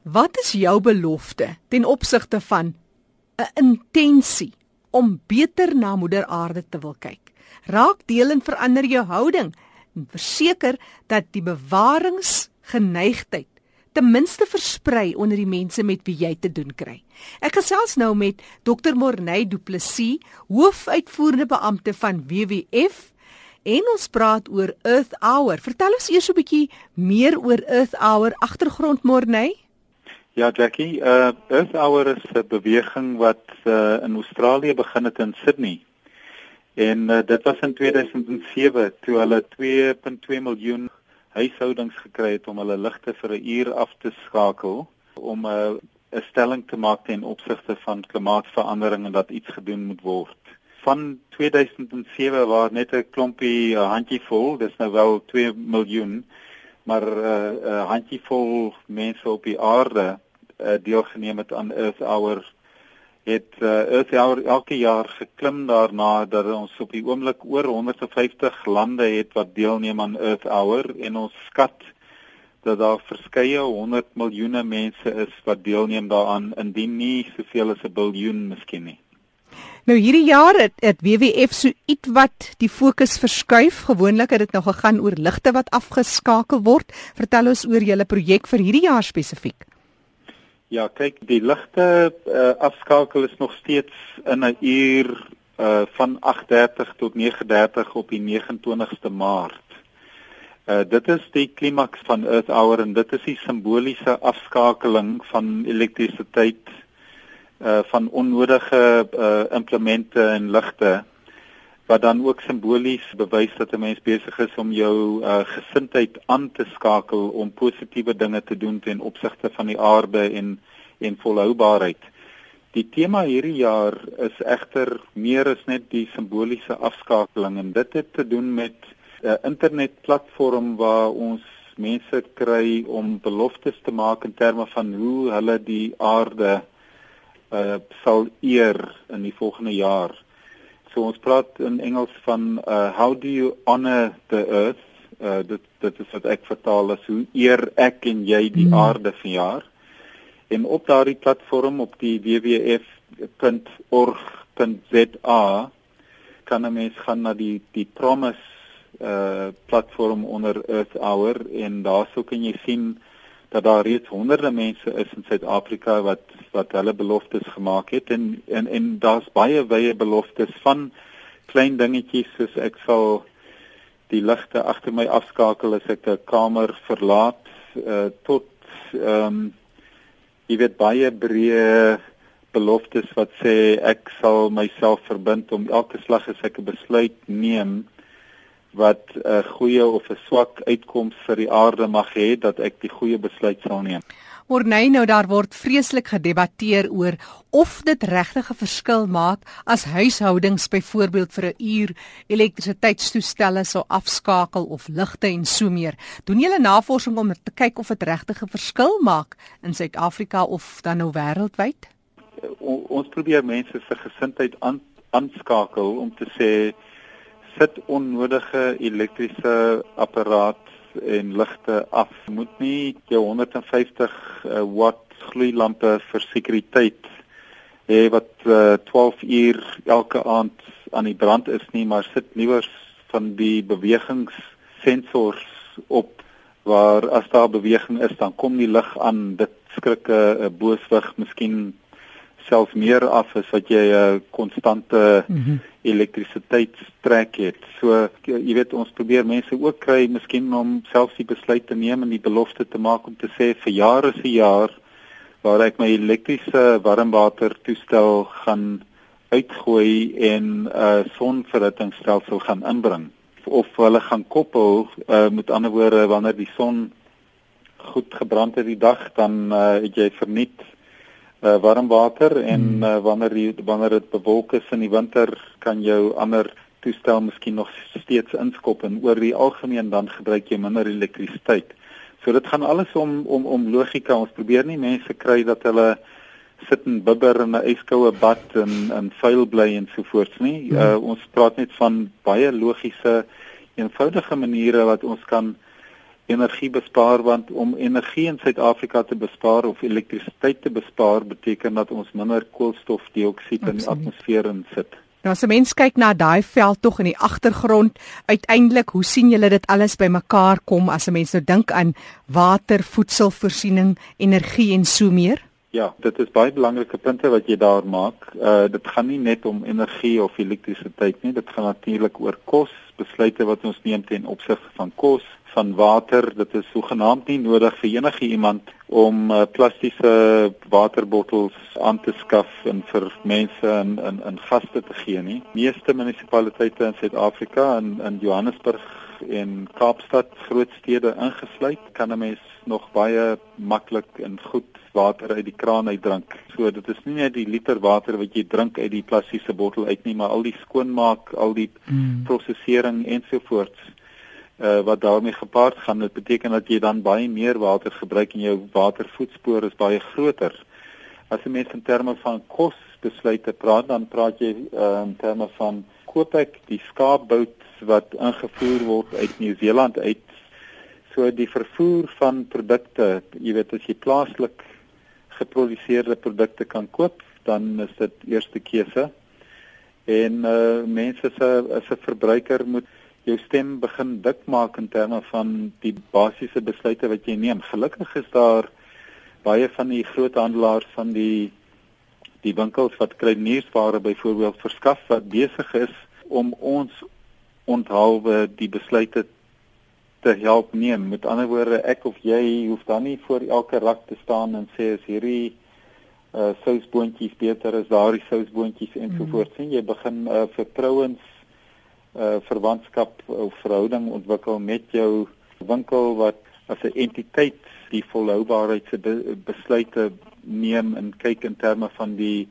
Wat is jou belofte ten opsigte van 'n intensie om beter na moeder aarde te wil kyk? Raak deel en verander jou houding en verseker dat die bewaringsgeneigtheid ten minste versprei onder die mense met wie jy te doen kry. Ek gesels nou met Dr Morney Du Plessis, hoofuitvoerende beampte van WWF en ons praat oor Earth Hour. Vertel ons eers 'n bietjie meer oor Earth Hour agtergrond Morney. Ja, Jackie, uh Earth Hour is 'n beweging wat uh in Australië begin het in Sydney. En uh, dit was in 2007 toe hulle 2.2 miljoen huishoudings gekry het om hulle ligte vir 'n uur af te skakel om 'n uh, stelling te maak ten opsigte van klimaatsverandering en dat iets gedoen moet word. Van 2007 was net 'n klompie 'n handjievol, dis nou wel 2 miljoen, maar 'n uh, 'n handjievol mense op die aarde uh, deelgeneem het aan Earth Hour het uh, Earth Hour elke jaar geklim daarna dat ons op die oomblik oor 150 lande het wat deelneem aan Earth Hour en ons skat dat daar verskeie 100 miljoene mense is wat deelneem daaraan indien nie soveel as 'n biljoen miskien nie. Nou hierdie jaar het, het WWF so ietwat die fokus verskuif. Gewoonlik het dit nou gegaan oor ligte wat afgeskakel word. Vertel ons oor julle projek vir hierdie jaar spesifiek. Ja, kyk, die ligte uh, afskakel is nog steeds in 'n uur uh van 8:30 tot 9:30 op die 29ste Maart. Uh dit is die klimaks van Earth Hour en dit is die simboliese afskakeling van elektrisiteit uh van onnodige uh implemente en ligte wat dan ook simbolies bewys dat 'n mens besig is om jou uh, gesindheid aan te skakel om positiewe dinge te doen ten opsigte van die aarde en en volhoubaarheid. Die tema hierdie jaar is egter meer as net die simboliese afskakeling en dit het te doen met 'n uh, internetplatform waar ons mense kry om beloftes te maak in terme van hoe hulle die aarde uh, sal eer in die volgende jaar. So ons praat in Engels van uh how do you honor the earth? Uh dit dit is wat ek vertaal as hoe eer ek en jy die hmm. aarde verjaar. En op daardie platform op die wwf.org.za kan 'n mens gaan na die die promise uh platform onder Earth Hour en daarso kan jy sien dat daar reeds honderde mense is in Suid-Afrika wat wat hulle beloftes gemaak het. En en en daar's baie wye beloftes van klein dingetjies soos ek sal die ligte agter my afskakel as ek 'n kamer verlaat uh, tot ehm um, jy weet baie breë beloftes wat sê ek sal myself verbind om elke slag as ek 'n besluit neem wat 'n goeie of 'n swak uitkoms vir die aarde mag hê dat ek die goeie besluit sal neem. Morney nou daar word vreeslik gedebatteer oor of dit regtig 'n verskil maak as huishoudings byvoorbeeld vir 'n uur elektrisiteitstoestelle sou afskakel of ligte en so meer. Doen julle navorsing om te kyk of dit regtig 'n verskil maak in Suid-Afrika of dan nou wêreldwyd? Ons probeer mense se gesindheid aan aanskakel om te sê sit onnodige elektriese apparaat en ligte af. Moet nie jou 150 uh, watt gloeilampe vir sekuriteit hê wat uh, 12 uur elke aand aan die brand is nie, maar sit liewer van die bewegingssensors op waar as daar beweging is, dan kom die lig aan. Dit skrik 'n uh, booswig miskien selfs meer af as wat jy 'n uh, konstante mm -hmm elektrisiteitstrek het. So jy weet ons probeer mense ook kry miskien om self die besluit te neem en die belofte te maak om te sê vir jare se jaar waar ek my elektriese warmwater toestel gaan uitgooi en 'n uh, sonverhittingstelsel gaan inbring of hulle gaan koppel uh, met ander woorde wanneer die son goed gebrand het die dag dan uh, het jy verniet uh, warm water en hmm. uh, wanneer die, wanneer dit bewolk is in die winter kan jou ander toestel miskien nog steeds inskop en oor die algemeen dan gebruik jy minder elektrisiteit. So dit gaan alles om om om logika. Ons probeer nie mense kry dat hulle sit en bibber in 'n yskoue bad en en vuil bly en so voort nie. Uh, ons praat net van baie logiese eenvoudige maniere wat ons kan energie bespaar want om energie in Suid-Afrika te bespaar of elektrisiteit te bespaar beteken dat ons minder koolstofdioksied in die atmosfeer insit. Nou as 'n mens kyk na daai veld tog in die agtergrond, uiteindelik, hoe sien julle dit alles bymekaar kom as 'n mens nou dink aan water, voedselvoorsiening, energie en so meer? Ja, dit is baie belangrike punte wat jy daar maak. Uh dit gaan nie net om energie of elektrisiteit nie, dit gaan natuurlik oor kos, besluite wat ons neem ten opsigte van kos, van water. Dit is sogenaamd nie nodig vir enige iemand om uh, plastiese waterbottels aan te skaf en vir mense in in in gaste te gee nie. Meeste munisipaliteite in Suid-Afrika en in Johannesburg en Kaapstad grootstede ingesluit, kan 'n mens nog baie maklik en goed water uit die kraan uitdrink. So dit is nie net die liter water wat jy drink uit die plastiese bottel uit nie, maar al die skoonmaak, al die mm. prosesering ensovoorts uh, wat daarmee gepaard gaan. Dit beteken dat jy dan baie meer water gebruik en jou watervoetspoor is baie groter. As jy mens in terme van kos besluite praat, dan praat jy uh, in terme van koop ek die skaapbout wat ingevoer word uit Nieu-Seeland uit so die vervoer van produkte, jy weet as jy plaaslik geproduseerde produkte kan koop, dan is dit eerste keuse. En uh mense se as 'n verbruiker moet jou stem begin dik maak in terme van die basiese besluite wat jy neem. Gelukkig is daar baie van die groothandelaars van die die winkels wat kruideniersware byvoorbeeld verskaf wat besig is om ons onthaalwe die besluite te help neem. Met ander woorde, ek of jy hoef dan nie voor elke rak te staan en sê as hierdie uh sousboontjies beter as daardie sousboontjies en so voort sien. Jy begin 'n uh, vertrouens uh verwantskap of verhouding ontwikkel met jou winkel wat as 'n entiteit die volhoubaarheid se be besluite neem en kyk in terme van die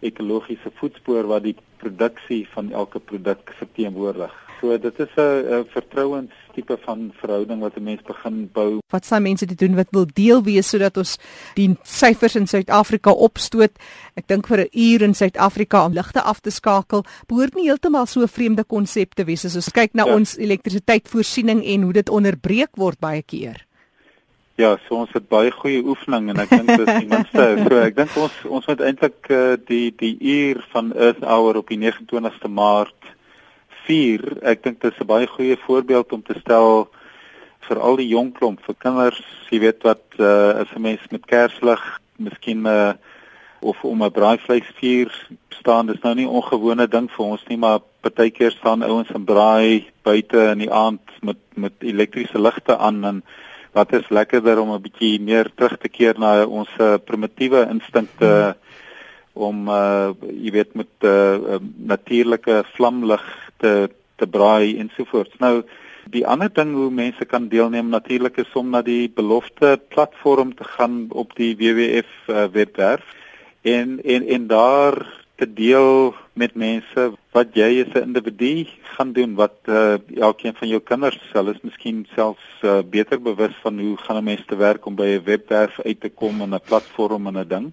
ekologiese voetspoor wat die produksie van elke produk verteenwoordig. So dit is 'n vertrouens tipe van verhouding wat 'n mens begin bou. Wat sal mense dit doen wat wil deel wees sodat ons die syfers in Suid-Afrika opstoot? Ek dink vir 'n uur in Suid-Afrika om ligte af te skakel, behoort nie heeltemal so 'n vreemde konsep te wees as ons kyk na ja. ons elektrisiteitsvoorsiening en hoe dit onderbreek word baie keer. Ja, so ons het baie goeie oefening en ek dink dis die minste. So ek dink ons ons moet eintlik uh, die die uur van Earth Hour op die 29ste Maart vier, ek dink dit is 'n baie goeie voorbeeld om te stel vir al die jong klomp, vir kinders, jy weet wat uh, as 'n mens met kerslig, miskien 'n uh, of om 'n braaivleisvuur staan, dis nou nie ongewone ding vir ons nie, maar partykeer staan ouens en braai buite in die aand met met elektriese ligte aan en wat is lekkerder om 'n bietjie meer terug te keer na ons primitiewe instinkte hmm. om uh jy weet met 'n uh, uh, natuurlike vlamlig te te braai ensovoorts. Nou die ander ding hoe mense kan deelneem natuurlik is om na die belofte platform te gaan op die WWF uh, webwerf en en en daar te deel met mense wat jy as 'n individu gaan doen wat uh, elkeen van jou kinders sal is miskien selfs uh, beter bewus van hoe gaan 'n mens te werk om by 'n webwerf uit te kom en 'n platform en 'n ding.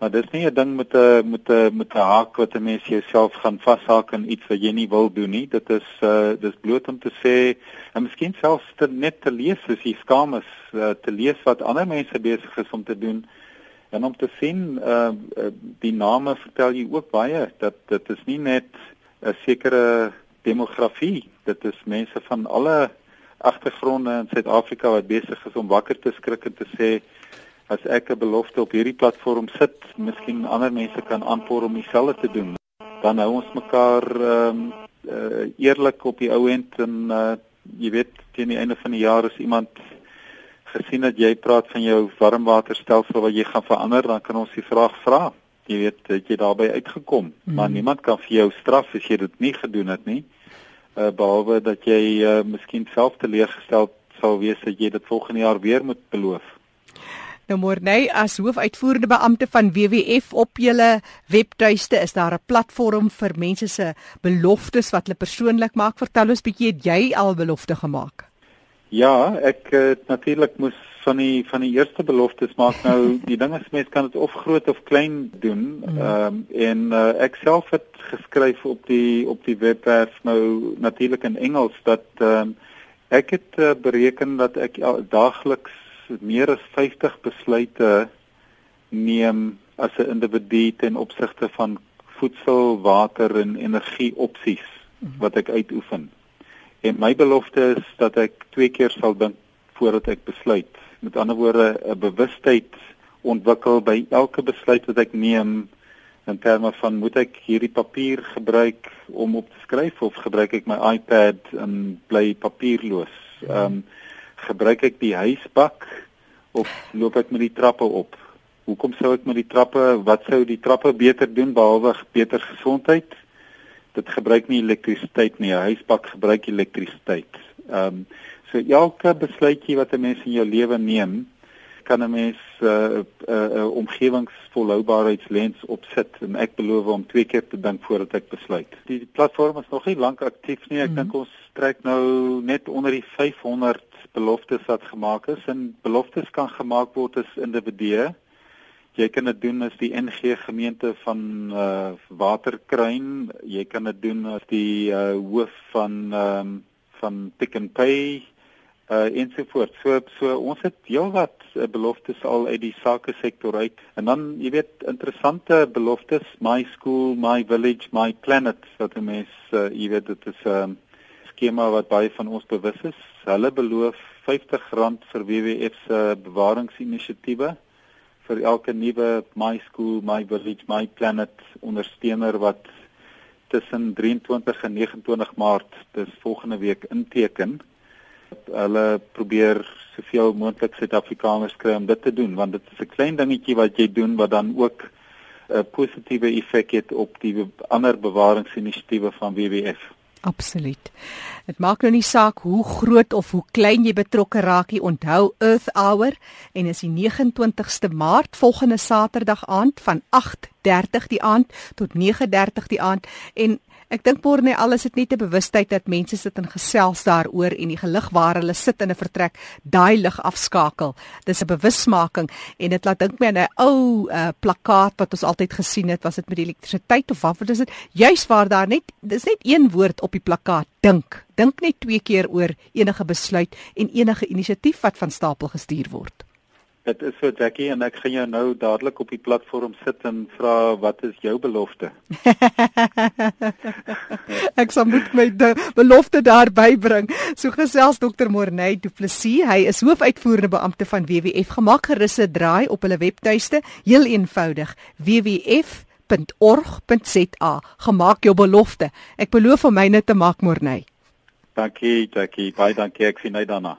Maar dis nie 'n ding met 'n met 'n met 'n haak wat 'n mens jouself gaan vashaak in iets wat jy nie wil doen nie. Dit is uh dis bloot om te sê en miskien selfs te net te lees as jy skaam is uh, te lees wat ander mense besig is om te doen en om te sien uh die name vertel jy ook baie dat dit is nie net 'n sekere demografie. Dit is mense van alle agtergronde in Suid-Afrika wat besig is om wakker te skrik en te sê as ek 'n belofte op hierdie platform sit, miskien ander mense kan aanpoor om dieselfde te doen. Dan hou ons mekaar ehm um, uh, eerlik op die ou end en uh, jy weet teen die einde van die jaar as iemand gesien dat jy praat van jou warmwaterstelsel wat jy gaan verander, dan kan ons die vraag vra. Jy weet, het jy daarbey uitgekom? Mm. Maar niemand kan vir jou straf as jy dit nie gedoen het nie. Uh, behalwe dat jy uh, miskien self teleurgestel sal wees dat jy dit volgende jaar weer moet beloof. Nou Morney as hoofuitvoerende beampte van WWF op julle webtuiste is daar 'n platform vir mense se beloftes wat hulle persoonlik maak. Vertel ons bietjie het jy al belofte gemaak? Ja, ek het uh, natuurlik moes van die van die eerste beloftes maak nou die ding is mense kan dit of groot of klein doen. Mm. Ehm mm. um, en uh, ek self het geskryf op die op die webwerf nou natuurlik in Engels dat ehm um, Ek het uh, bereken dat ek daagliks meer as 50 besluite neem as 'n individu ten opsigte van voedsel, water en energie opsies wat ek uitoefen. En my belofte is dat ek twee keer sal dink voordat ek besluit. Met ander woorde, 'n bewustheid ontwikkel by elke besluit wat ek neem in terme van moet ek hierdie papier gebruik om op te skryf of gebruik ek my iPad en bly papierloos? Ehm um, gebruik ek die huisbak of loop ek met die trappe op? Hoekom sou ek met die trappe, wat sou die trappe beter doen behalwe beter gesondheid? Dit gebruik nie elektrisiteit nie. 'n Huisbak gebruik elektrisiteit. Ehm um, so elke besluitjie wat 'n mens in jou lewe neem, kan 'n mens 'n uh, 'n uh, uh, omgewingsvolhoubaarheidslens opsit en ek beloof om twee keer te dink voordat ek besluit. Die, die platform is nog nie lank aktief nie. Ek mm -hmm. dink ons trek nou net onder die 500 beloftes wat gemaak is en beloftes kan gemaak word as individue. Jy kan dit doen as die NG gemeente van uh Waterkruin, jy kan dit doen as die uh hoof van ehm um, van Pick n Pay uh ensovoorts. So so ons het heelwat beloftes al uit die sake sektor uit. En dan jy weet interessante beloftes, my school, my village, my planet wat die mens uh, jy weet dit is 'n um, skema wat baie van ons bewus is. Hulle beloof R50 vir WWF se bewaringsinisiatiewe vir elke nuwe my school, my village, my planet ondersteuner wat tussen 23 en 29 Maart, dis volgende week inteken hulle probeer soveel moontlik Suid-Afrikaners kry om dit te doen want dit is 'n klein dingetjie wat jy doen wat dan ook 'n positiewe effek het op die ander bewaringsinisiatiewe van WWF. Absoluut. Dit maak nou nie saak hoe groot of hoe klein jy betrokke raak nie. Onthou Earth Hour en is die 29ste Maart volgende Saterdag aand van 8:30 die aand tot 9:30 die aand en Ek dink môre net alles het net 'n bewustheid dat mense sit en gesels daaroor en die gelig waar hulle sit in 'n vertrek daai lig afskakel. Dis 'n bewusmaking en dit laat dink my aan 'n ou uh, plakkaat wat ons altyd gesien het, was dit met elektrisiteit of wat? Is dit? Juist waar daar net dis net een woord op die plakkaat, dink. Dink net twee keer oor enige besluit en enige inisiatief wat van stapel gestuur word. Dit is so Jackie en ek gaan jou nou dadelik op die platform sit en vra wat is jou belofte? ek sal moet my belofte daar bybring. So gesels Dr. Morney Du Plessis, hy is hoofuitvoerende beampte van WWF. Gemaak gerus 'n draai op hulle webtuiste, heel eenvoudig wwf.org.za. Gemaak jou belofte. Ek beloof om myne te maak Morney. Dankie Jackie, baie dankie. Ek sien uit daarna.